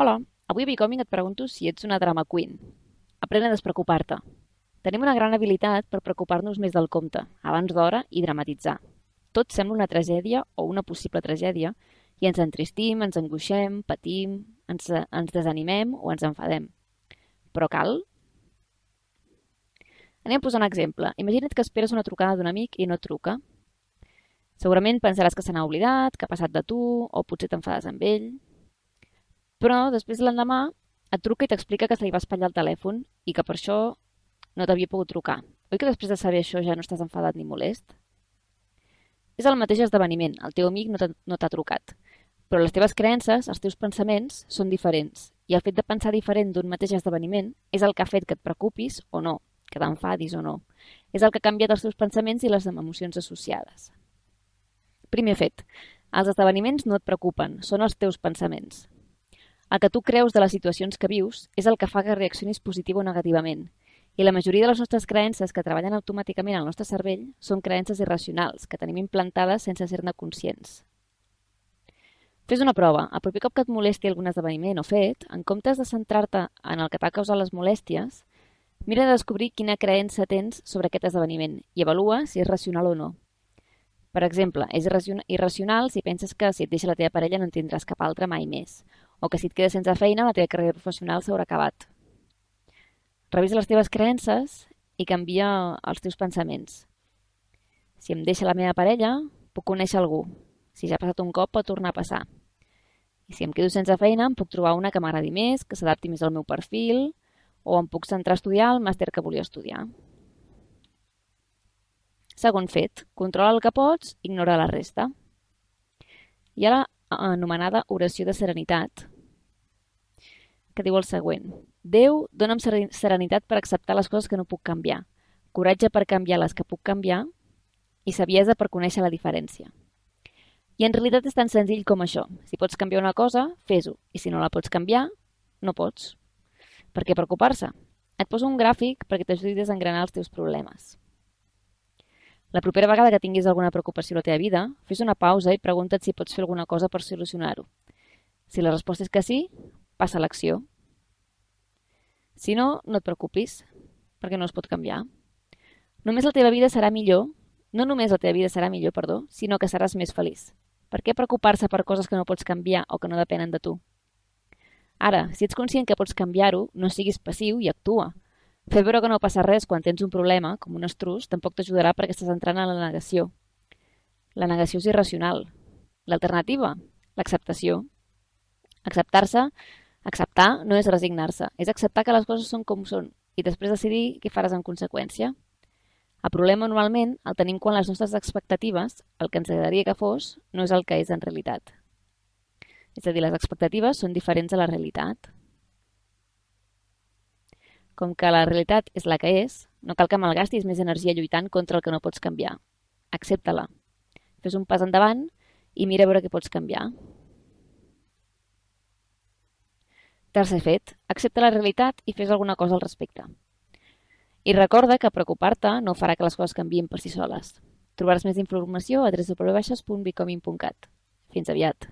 Hola, avui a Becoming et pregunto si ets una drama queen. Aprèn a despreocupar-te. Tenim una gran habilitat per preocupar-nos més del compte, abans d'hora i dramatitzar. Tot sembla una tragèdia o una possible tragèdia i ens entristim, ens angoixem, patim, ens, ens desanimem o ens enfadem. Però cal? Anem a posar un exemple. Imagina't que esperes una trucada d'un amic i no et truca. Segurament pensaràs que se n'ha oblidat, que ha passat de tu, o potser t'enfades amb ell. Però després l'endemà et truca i t'explica que se li va espatllar el telèfon i que per això no t'havia pogut trucar. Oi que després de saber això ja no estàs enfadat ni molest? És el mateix esdeveniment, el teu amic no t'ha no trucat. Però les teves creences, els teus pensaments, són diferents. I el fet de pensar diferent d'un mateix esdeveniment és el que ha fet que et preocupis o no, que t'enfadis o no. És el que ha canviat els teus pensaments i les emocions associades. Primer fet, els esdeveniments no et preocupen, són els teus pensaments. El que tu creus de les situacions que vius és el que fa que reaccionis positiu o negativament. I la majoria de les nostres creences que treballen automàticament al nostre cervell són creences irracionals que tenim implantades sense ser-ne conscients. Fes una prova. El proper cop que et molesti algun esdeveniment o fet, en comptes de centrar-te en el que t'ha causat les molèsties, mira de descobrir quina creença tens sobre aquest esdeveniment i avalua si és racional o no. Per exemple, és irracional si penses que si et deixa la teva parella no en tindràs cap altra mai més, o que si et quedes sense feina la teva carrera professional s'haurà acabat. Revisa les teves creences i canvia els teus pensaments. Si em deixa la meva parella, puc conèixer algú. Si ja ha passat un cop, pot tornar a passar. I si em quedo sense feina, em puc trobar una que m'agradi més, que s'adapti més al meu perfil, o em puc centrar a estudiar el màster que volia estudiar. Segon fet, controla el que pots, ignora la resta. Hi ha anomenada oració de serenitat, que diu el següent. Déu, dona'm serenitat per acceptar les coses que no puc canviar, coratge per canviar les que puc canviar i saviesa per conèixer la diferència. I en realitat és tan senzill com això. Si pots canviar una cosa, fes-ho. I si no la pots canviar, no pots. Per què preocupar-se? Et poso un gràfic perquè t'ajudi a desengranar els teus problemes. La propera vegada que tinguis alguna preocupació a la teva vida, fes una pausa i pregunta't si pots fer alguna cosa per solucionar-ho. Si la resposta és que sí, passa a l'acció. Si no, no et preocupis, perquè no es pot canviar. Només la teva vida serà millor, no només la teva vida serà millor, perdó, sinó que seràs més feliç. Per què preocupar-se per coses que no pots canviar o que no depenen de tu? Ara, si ets conscient que pots canviar-ho, no siguis passiu i actua. Fer veure que no passa res quan tens un problema, com un estrus, tampoc t'ajudarà perquè estàs entrant en la negació. La negació és irracional. L'alternativa? L'acceptació. Acceptar-se, acceptar no és resignar-se, és acceptar que les coses són com són i després decidir què faràs en conseqüència. El problema normalment el tenim quan les nostres expectatives, el que ens agradaria que fos, no és el que és en realitat. És a dir, les expectatives són diferents a la realitat. Com que la realitat és la que és, no cal que malgastis més energia lluitant contra el que no pots canviar. Accepta-la. Fes un pas endavant i mira a veure què pots canviar. Tercer fet, accepta la realitat i fes alguna cosa al respecte. I recorda que preocupar-te no farà que les coses canvien per si soles. Trobaràs més informació a www.becoming.cat. Fins aviat!